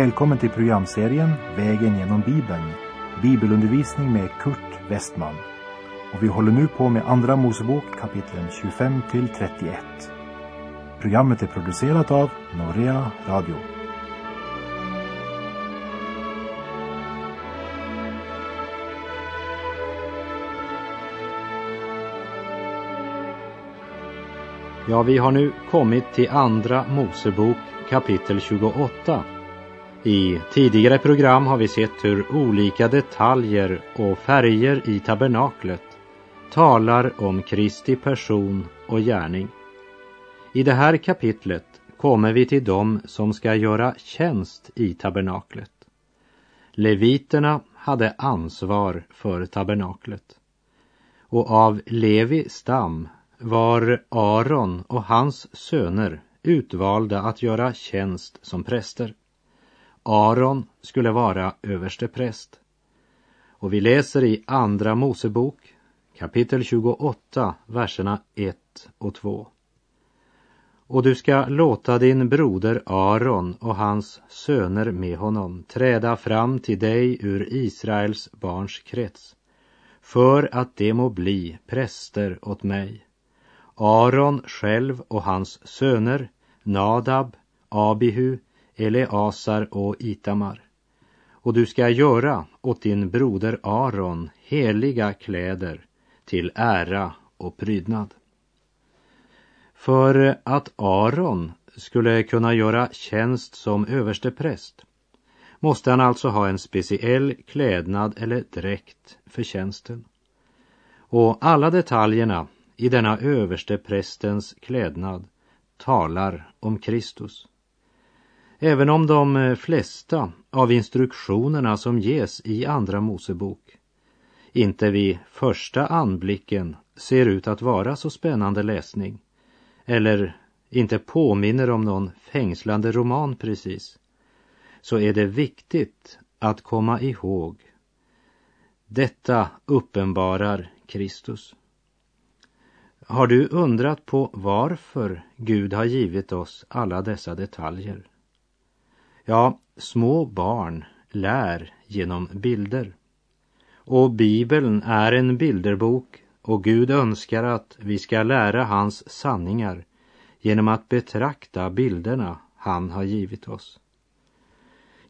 Välkommen till programserien Vägen genom Bibeln, bibelundervisning med Kurt Westman. Och vi håller nu på med Andra Mosebok kapitlen 25 till 31. Programmet är producerat av Norea Radio. Ja, vi har nu kommit till Andra Mosebok kapitel 28. I tidigare program har vi sett hur olika detaljer och färger i tabernaklet talar om Kristi person och gärning. I det här kapitlet kommer vi till dem som ska göra tjänst i tabernaklet. Leviterna hade ansvar för tabernaklet. Och av Levi stam var Aron och hans söner utvalda att göra tjänst som präster. Aron skulle vara överste präst. Och vi läser i Andra Mosebok kapitel 28, verserna 1 och 2. Och du ska låta din broder Aron och hans söner med honom träda fram till dig ur Israels barns krets, för att de må bli präster åt mig. Aron själv och hans söner, Nadab, Abihu, Eleasar och Itamar. Och du ska göra åt din broder Aron heliga kläder till ära och prydnad. För att Aron skulle kunna göra tjänst som överstepräst måste han alltså ha en speciell klädnad eller dräkt för tjänsten. Och alla detaljerna i denna översteprästens klädnad talar om Kristus. Även om de eh, flesta av instruktionerna som ges i Andra Mosebok inte vid första anblicken ser ut att vara så spännande läsning eller inte påminner om någon fängslande roman precis, så är det viktigt att komma ihåg detta uppenbarar Kristus. Har du undrat på varför Gud har givit oss alla dessa detaljer? Ja, små barn lär genom bilder. Och Bibeln är en bilderbok och Gud önskar att vi ska lära hans sanningar genom att betrakta bilderna han har givit oss.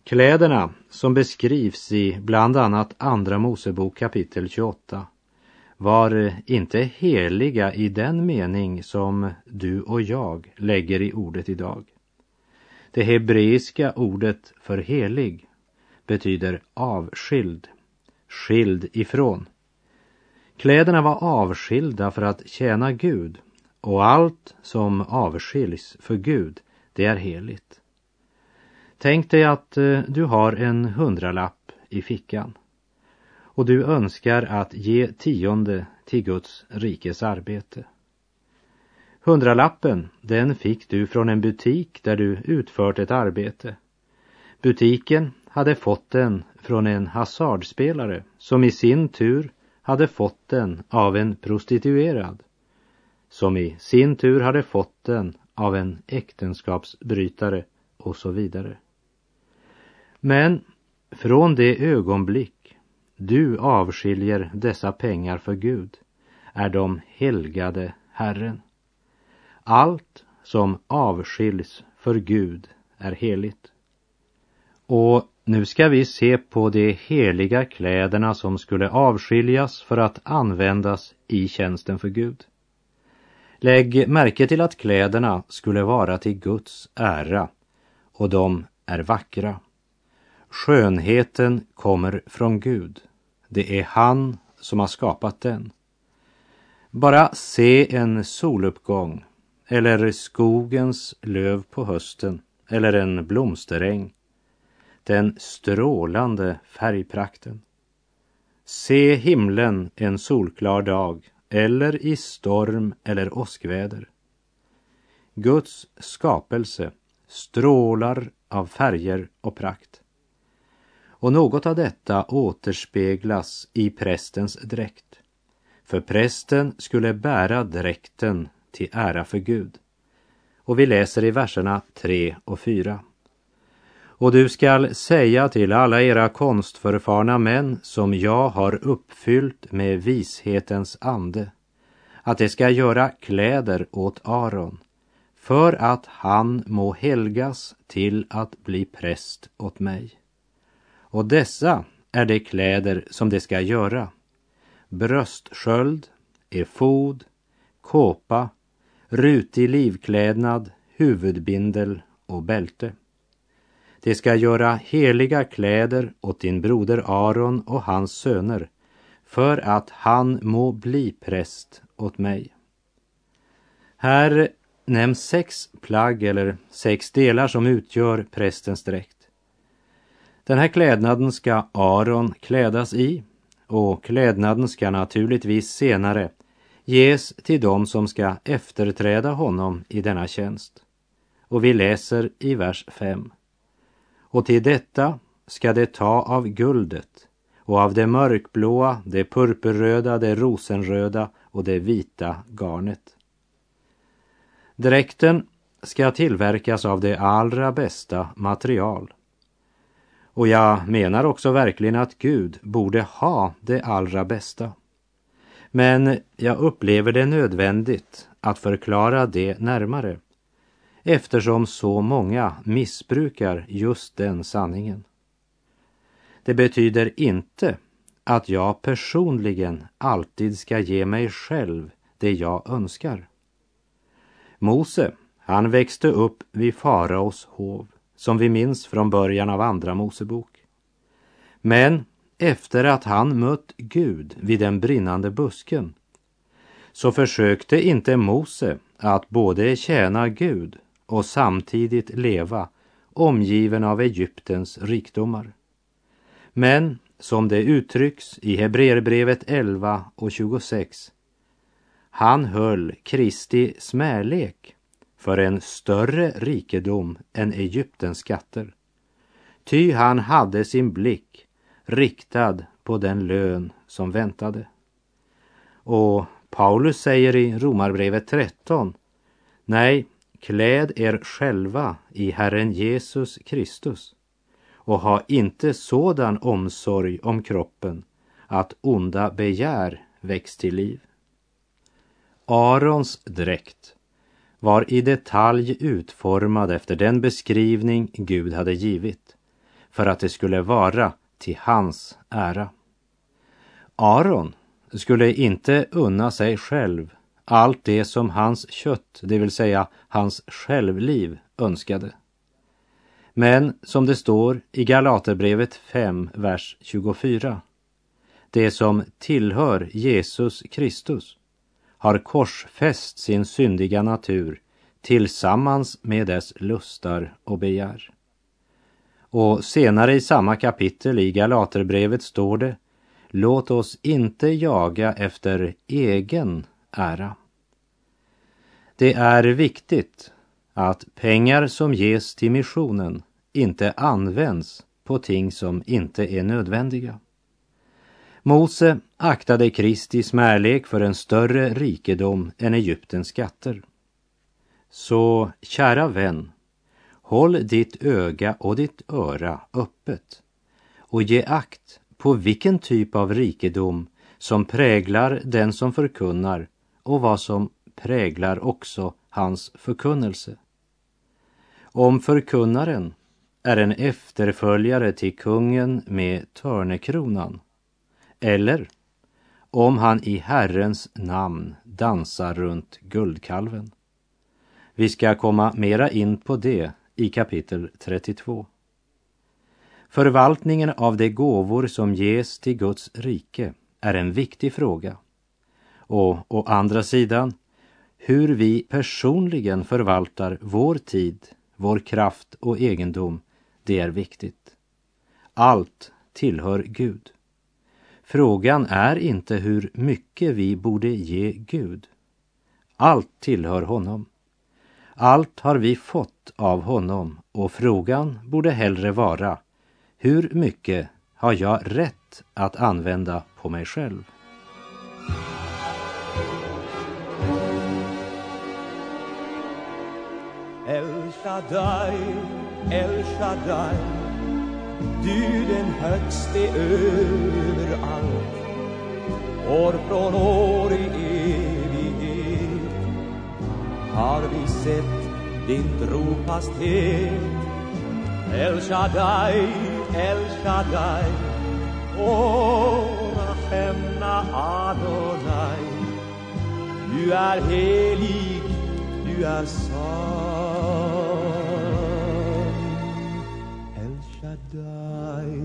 Kläderna som beskrivs i bland annat Andra Mosebok kapitel 28 var inte heliga i den mening som du och jag lägger i ordet idag. Det hebreiska ordet för helig betyder avskild, skild ifrån. Kläderna var avskilda för att tjäna Gud och allt som avskiljs för Gud, det är heligt. Tänk dig att eh, du har en hundralapp i fickan och du önskar att ge tionde till Guds rikes arbete. Hundralappen, den fick du från en butik där du utfört ett arbete. Butiken hade fått den från en hasardspelare som i sin tur hade fått den av en prostituerad som i sin tur hade fått den av en äktenskapsbrytare och så vidare. Men från det ögonblick du avskiljer dessa pengar för Gud är de helgade Herren. Allt som avskiljs för Gud är heligt. Och nu ska vi se på de heliga kläderna som skulle avskiljas för att användas i tjänsten för Gud. Lägg märke till att kläderna skulle vara till Guds ära och de är vackra. Skönheten kommer från Gud. Det är han som har skapat den. Bara se en soluppgång eller skogens löv på hösten eller en blomsteräng. Den strålande färgprakten. Se himlen en solklar dag eller i storm eller åskväder. Guds skapelse strålar av färger och prakt. Och något av detta återspeglas i prästens dräkt. För prästen skulle bära dräkten till ära för Gud. Och vi läser i verserna 3 och 4. Och du skall säga till alla era konstförfarna män som jag har uppfyllt med vishetens ande att de ska göra kläder åt Aron för att han må helgas till att bli präst åt mig. Och dessa är de kläder som de ska göra. Bröstsköld, efod, kåpa, rutig livklädnad, huvudbindel och bälte. De ska göra heliga kläder åt din broder Aron och hans söner för att han må bli präst åt mig. Här nämns sex plagg eller sex delar som utgör prästens dräkt. Den här klädnaden ska Aron klädas i och klädnaden ska naturligtvis senare ges till dem som ska efterträda honom i denna tjänst. Och vi läser i vers 5. Och till detta ska det ta av guldet och av det mörkblåa, det purpurröda, det rosenröda och det vita garnet. Dräkten ska tillverkas av det allra bästa material. Och jag menar också verkligen att Gud borde ha det allra bästa. Men jag upplever det nödvändigt att förklara det närmare eftersom så många missbrukar just den sanningen. Det betyder inte att jag personligen alltid ska ge mig själv det jag önskar. Mose, han växte upp vid faraos hov, som vi minns från början av Andra Mosebok. Men efter att han mött Gud vid den brinnande busken så försökte inte Mose att både tjäna Gud och samtidigt leva omgiven av Egyptens rikdomar. Men som det uttrycks i Hebreerbrevet 11 och 26 han höll Kristi smälek för en större rikedom än Egyptens skatter. Ty han hade sin blick riktad på den lön som väntade. Och Paulus säger i Romarbrevet 13, nej, kläd er själva i Herren Jesus Kristus och ha inte sådan omsorg om kroppen att onda begär väcks till liv. Arons dräkt var i detalj utformad efter den beskrivning Gud hade givit för att det skulle vara till hans ära. Aron skulle inte unna sig själv allt det som hans kött, det vill säga hans självliv, önskade. Men som det står i Galaterbrevet 5, vers 24. Det som tillhör Jesus Kristus har korsfäst sin syndiga natur tillsammans med dess lustar och begär. Och senare i samma kapitel i Galaterbrevet står det Låt oss inte jaga efter egen ära. Det är viktigt att pengar som ges till missionen inte används på ting som inte är nödvändiga. Mose aktade Kristi smärlek för en större rikedom än Egyptens skatter. Så, kära vän, håll ditt öga och ditt öra öppet och ge akt på vilken typ av rikedom som präglar den som förkunnar och vad som präglar också hans förkunnelse. Om förkunnaren är en efterföljare till kungen med törnekronan eller om han i Herrens namn dansar runt guldkalven. Vi ska komma mera in på det i kapitel 32. Förvaltningen av de gåvor som ges till Guds rike är en viktig fråga. Och å andra sidan, hur vi personligen förvaltar vår tid, vår kraft och egendom, det är viktigt. Allt tillhör Gud. Frågan är inte hur mycket vi borde ge Gud. Allt tillhör honom. Allt har vi fått av honom och frågan borde hellre vara hur mycket har jag rätt att använda på mig själv? El Shaddai El Shaddai Du den högste över allt År från år i evighet Har vi sett din trofasthet El Shaddai, El Shaddai O Rachemna Adonai. Du är helig, du är sann. El Shaddai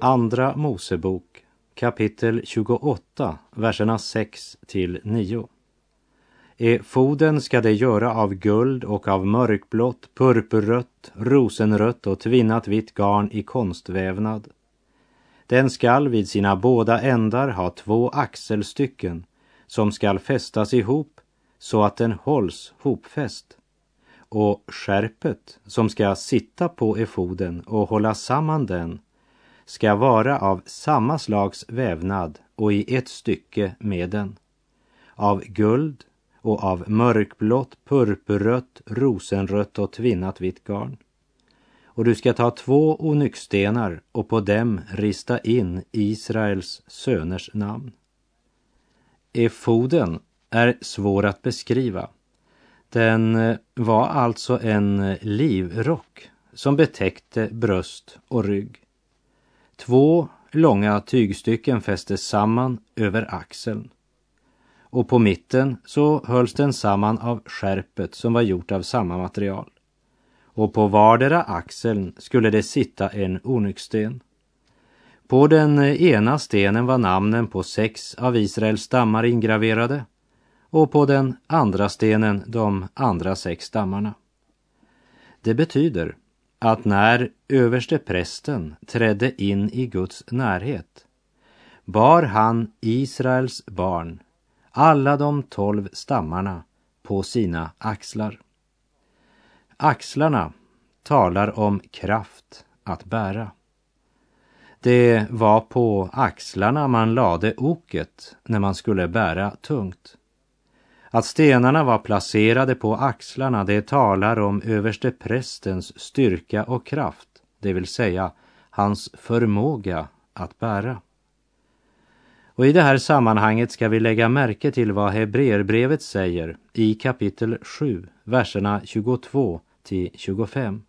Andra Mosebok kapitel 28, verserna 6 till 9. Efoden ska det göra av guld och av mörkblått, purpurrött, rosenrött och tvinnat vitt garn i konstvävnad. Den skall vid sina båda ändar ha två axelstycken som skall fästas ihop så att den hålls hopfäst. Och skärpet som ska sitta på efoden och hålla samman den ska vara av samma slags vävnad och i ett stycke med den. Av guld och av mörkblått, purpurrött, rosenrött och tvinnat vitt garn. Och du ska ta två onyxstenar och på dem rista in Israels söners namn. Efoden är svår att beskriva. Den eh, var alltså en eh, livrock som betäckte bröst och rygg. Två långa tygstycken fästes samman över axeln. Och på mitten så hölls den samman av skärpet som var gjort av samma material. Och på vardera axeln skulle det sitta en onyxsten. På den ena stenen var namnen på sex av Israels stammar ingraverade och på den andra stenen de andra sex stammarna. Det betyder att när överste prästen trädde in i Guds närhet bar han Israels barn, alla de tolv stammarna, på sina axlar. Axlarna talar om kraft att bära. Det var på axlarna man lade oket när man skulle bära tungt. Att stenarna var placerade på axlarna det talar om överste prästens styrka och kraft, det vill säga hans förmåga att bära. Och i det här sammanhanget ska vi lägga märke till vad Hebreerbrevet säger i kapitel 7, verserna 22 till 25.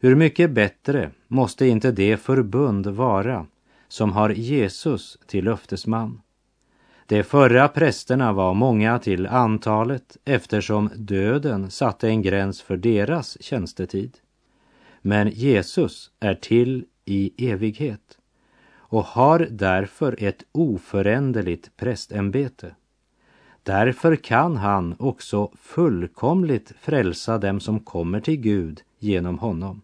Hur mycket bättre måste inte det förbund vara som har Jesus till löftesman? De förra prästerna var många till antalet eftersom döden satte en gräns för deras tjänstetid. Men Jesus är till i evighet och har därför ett oföränderligt prästämbete. Därför kan han också fullkomligt frälsa dem som kommer till Gud genom honom.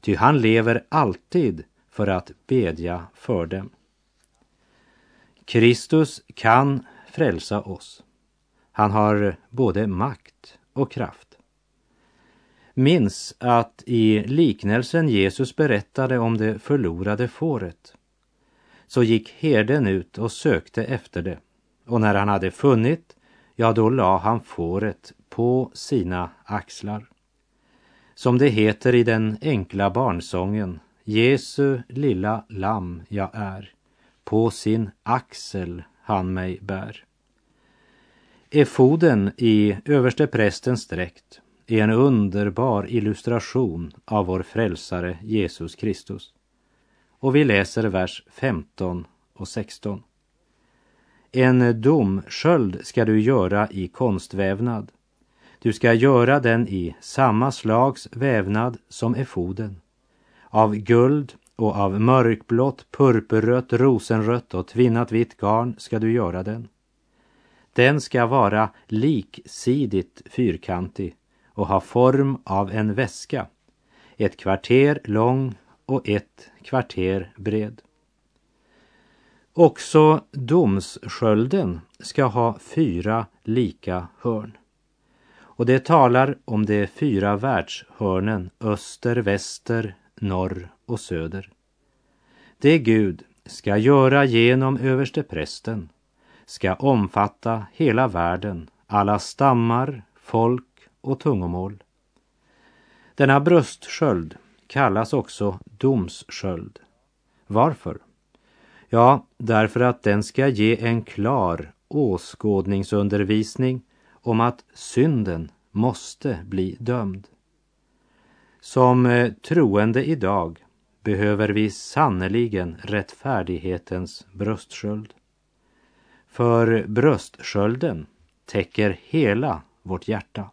Ty han lever alltid för att bedja för dem. Kristus kan frälsa oss. Han har både makt och kraft. Minns att i liknelsen Jesus berättade om det förlorade fåret så gick herden ut och sökte efter det och när han hade funnit, ja då la han fåret på sina axlar. Som det heter i den enkla barnsången, Jesu lilla lamm jag är på sin axel han mig bär. Efoden i överste prästens dräkt är en underbar illustration av vår frälsare Jesus Kristus. Och vi läser vers 15 och 16. En domsköld ska du göra i konstvävnad. Du ska göra den i samma slags vävnad som efoden. Av guld och av mörkblått, purpurrött, rosenrött och tvinnat vitt garn ska du göra den. Den ska vara liksidigt fyrkantig och ha form av en väska, ett kvarter lång och ett kvarter bred. Också domsskölden ska ha fyra lika hörn. Och det talar om de fyra världshörnen öster, väster, norr och söder. Det Gud ska göra genom översteprästen ska omfatta hela världen alla stammar, folk och tungomål. Denna bröstsköld kallas också domssköld. Varför? Ja, därför att den ska ge en klar åskådningsundervisning om att synden måste bli dömd. Som eh, troende idag behöver vi sannerligen rättfärdighetens bröstsköld. För bröstskölden täcker hela vårt hjärta.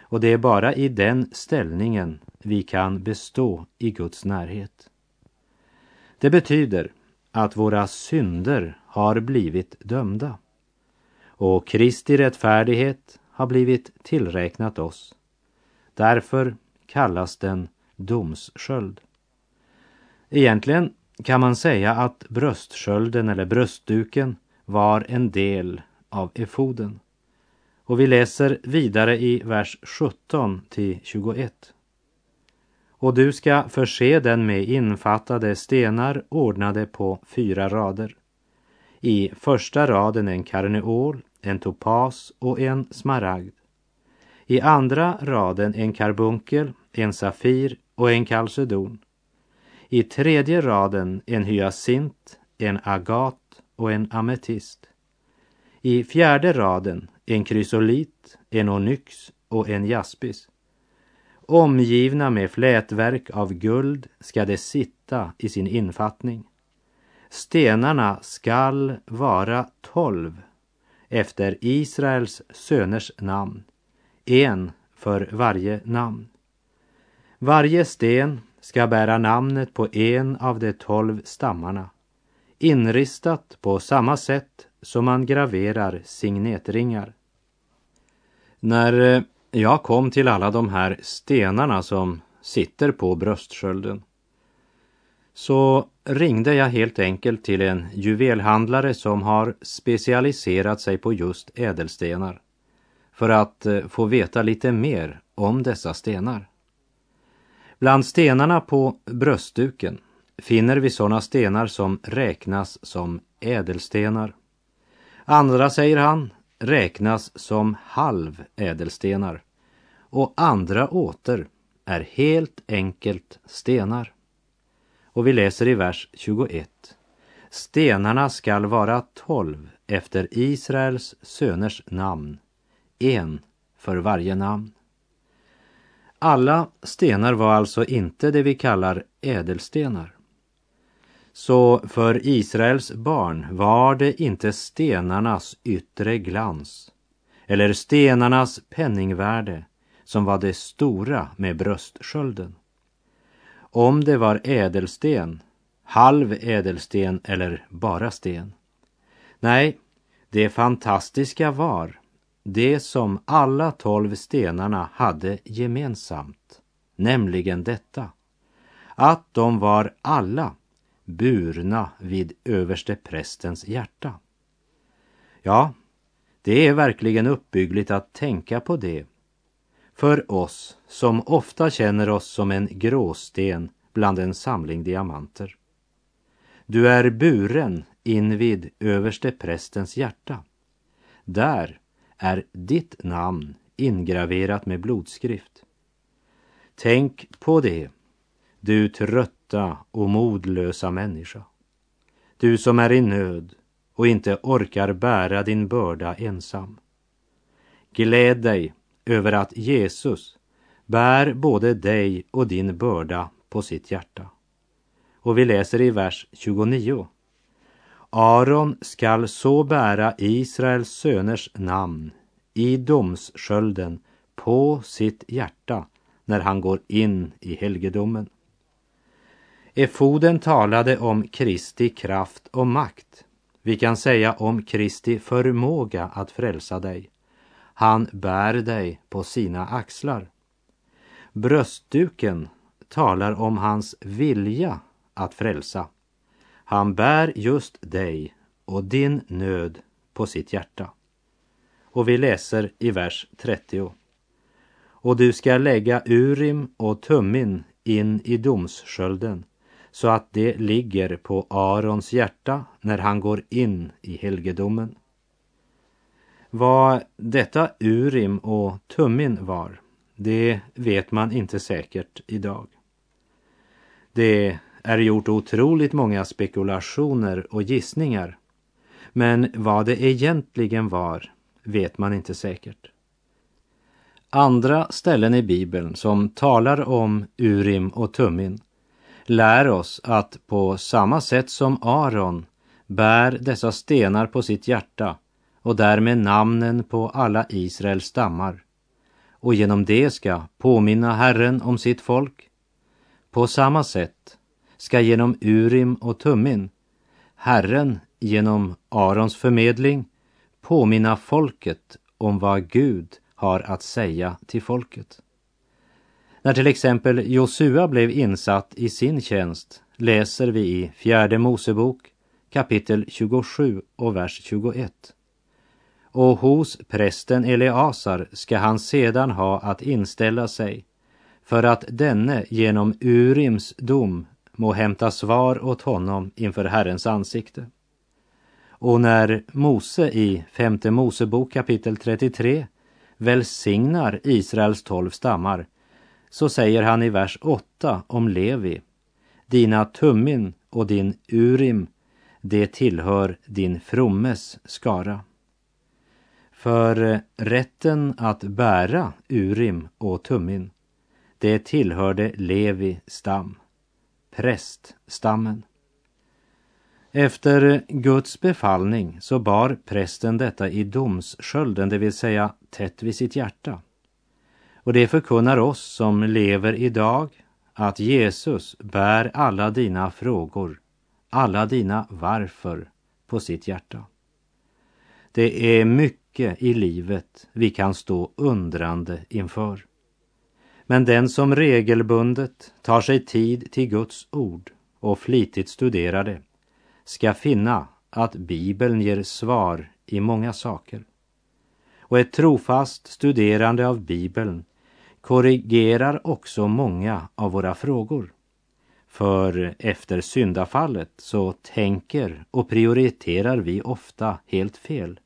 Och det är bara i den ställningen vi kan bestå i Guds närhet. Det betyder att våra synder har blivit dömda och Kristi rättfärdighet har blivit tillräknat oss. Därför kallas den domssköld. Egentligen kan man säga att bröstskölden eller bröstduken var en del av efoden. Och vi läser vidare i vers 17 till 21. Och du ska förse den med infattade stenar ordnade på fyra rader. I första raden en karneol, en topas och en smaragd. I andra raden en karbunkel, en safir och en kalcedon. I tredje raden en hyacint, en agat och en ametist. I fjärde raden en krysolit, en onyx och en jaspis. Omgivna med flätverk av guld ska det sitta i sin infattning. Stenarna skall vara tolv efter Israels söners namn, en för varje namn. Varje sten ska bära namnet på en av de tolv stammarna, inristat på samma sätt som man graverar signetringar. När eh, jag kom till alla de här stenarna som sitter på bröstskölden så ringde jag helt enkelt till en juvelhandlare som har specialiserat sig på just ädelstenar för att eh, få veta lite mer om dessa stenar. Bland stenarna på bröstduken finner vi sådana stenar som räknas som ädelstenar. Andra, säger han, räknas som halvädelstenar och andra åter är helt enkelt stenar. Och vi läser i vers 21. Stenarna skall vara tolv efter Israels söners namn, en för varje namn. Alla stenar var alltså inte det vi kallar ädelstenar. Så för Israels barn var det inte stenarnas yttre glans eller stenarnas penningvärde som var det stora med bröstskölden. Om det var ädelsten, halv ädelsten eller bara sten. Nej, det fantastiska var det som alla tolv stenarna hade gemensamt, nämligen detta, att de var alla burna vid överste prästens hjärta. Ja, det är verkligen uppbyggligt att tänka på det för oss som ofta känner oss som en gråsten bland en samling diamanter. Du är buren invid överste prästens hjärta. Där är ditt namn ingraverat med blodskrift. Tänk på det, du trötta och modlösa människa. Du som är i nöd och inte orkar bära din börda ensam. Gläd dig över att Jesus bär både dig och din börda på sitt hjärta. Och vi läser i vers 29. Aron skall så bära Israels söners namn i domsskölden på sitt hjärta när han går in i helgedomen. Efoden talade om Kristi kraft och makt. Vi kan säga om Kristi förmåga att frälsa dig. Han bär dig på sina axlar. Bröstduken talar om hans vilja att frälsa. Han bär just dig och din nöd på sitt hjärta. Och vi läser i vers 30. Och du ska lägga Urim och Tummin in i domsskölden så att det ligger på Arons hjärta när han går in i helgedomen. Vad detta Urim och Tummin var, det vet man inte säkert idag. Det är gjort otroligt många spekulationer och gissningar. Men vad det egentligen var vet man inte säkert. Andra ställen i Bibeln som talar om Urim och Tummin lär oss att på samma sätt som Aron bär dessa stenar på sitt hjärta och därmed namnen på alla Israels stammar och genom det ska påminna Herren om sitt folk. På samma sätt ska genom Urim och Tummin Herren genom Arons förmedling påminna folket om vad Gud har att säga till folket. När till exempel Josua blev insatt i sin tjänst läser vi i Fjärde Mosebok kapitel 27 och vers 21. Och hos prästen Eleasar ska han sedan ha att inställa sig för att denne genom Urims dom må hämta svar åt honom inför Herrens ansikte. Och när Mose i femte Mosebok kapitel 33 välsignar Israels tolv stammar så säger han i vers 8 om Levi Dina tummin och din urim, det tillhör din frommes skara. För rätten att bära urim och tummin, det tillhörde Levi stam, präststammen. Efter Guds befallning så bar prästen detta i domskölden, det vill säga tätt vid sitt hjärta. Och det förkunnar oss som lever idag att Jesus bär alla dina frågor, alla dina varför på sitt hjärta. Det är mycket i livet vi kan stå undrande inför. Men den som regelbundet tar sig tid till Guds ord och flitigt studerar det ska finna att Bibeln ger svar i många saker. Och ett trofast studerande av Bibeln korrigerar också många av våra frågor. För efter syndafallet så tänker och prioriterar vi ofta helt fel.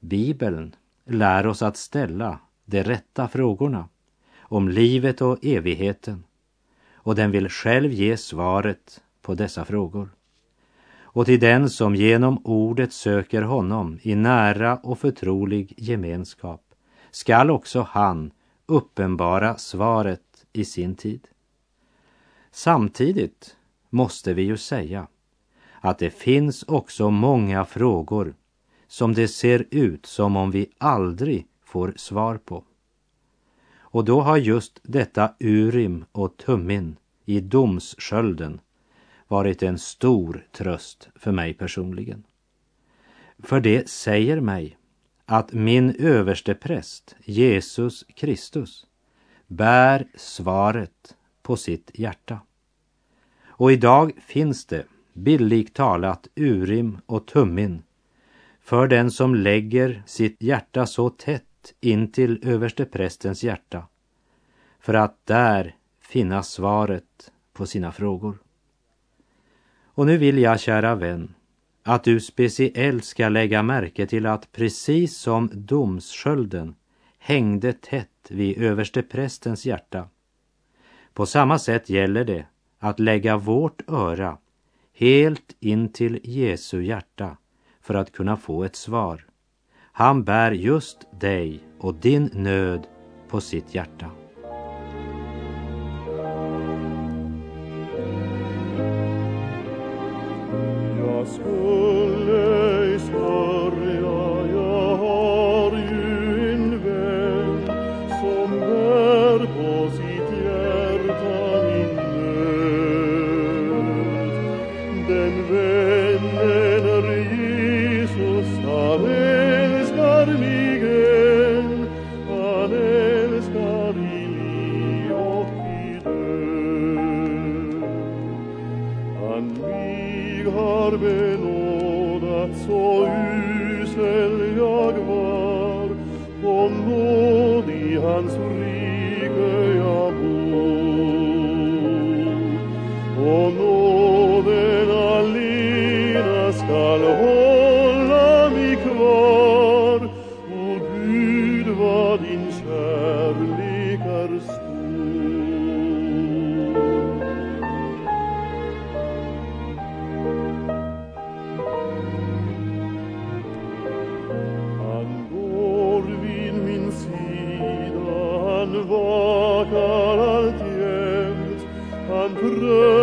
Bibeln lär oss att ställa de rätta frågorna om livet och evigheten och den vill själv ge svaret på dessa frågor och till den som genom ordet söker honom i nära och förtrolig gemenskap skall också han uppenbara svaret i sin tid. Samtidigt måste vi ju säga att det finns också många frågor som det ser ut som om vi aldrig får svar på. Och då har just detta Urim och Tummin i domskölden varit en stor tröst för mig personligen. För det säger mig att min överste präst, Jesus Kristus, bär svaret på sitt hjärta. Och idag finns det, bildligt talat, Urim och Tummin för den som lägger sitt hjärta så tätt in till översteprästens hjärta för att där finna svaret på sina frågor. Och nu vill jag, kära vän, att du speciellt ska lägga märke till att precis som domskölden hängde tätt vid översteprästens hjärta, på samma sätt gäller det att lägga vårt öra helt in till Jesu hjärta för att kunna få ett svar. Han bär just dig och din nöd på sitt hjärta. Jag skulle ej sörja, jag har ju en vän som bär på sitt hjärta min nöd. Den vän han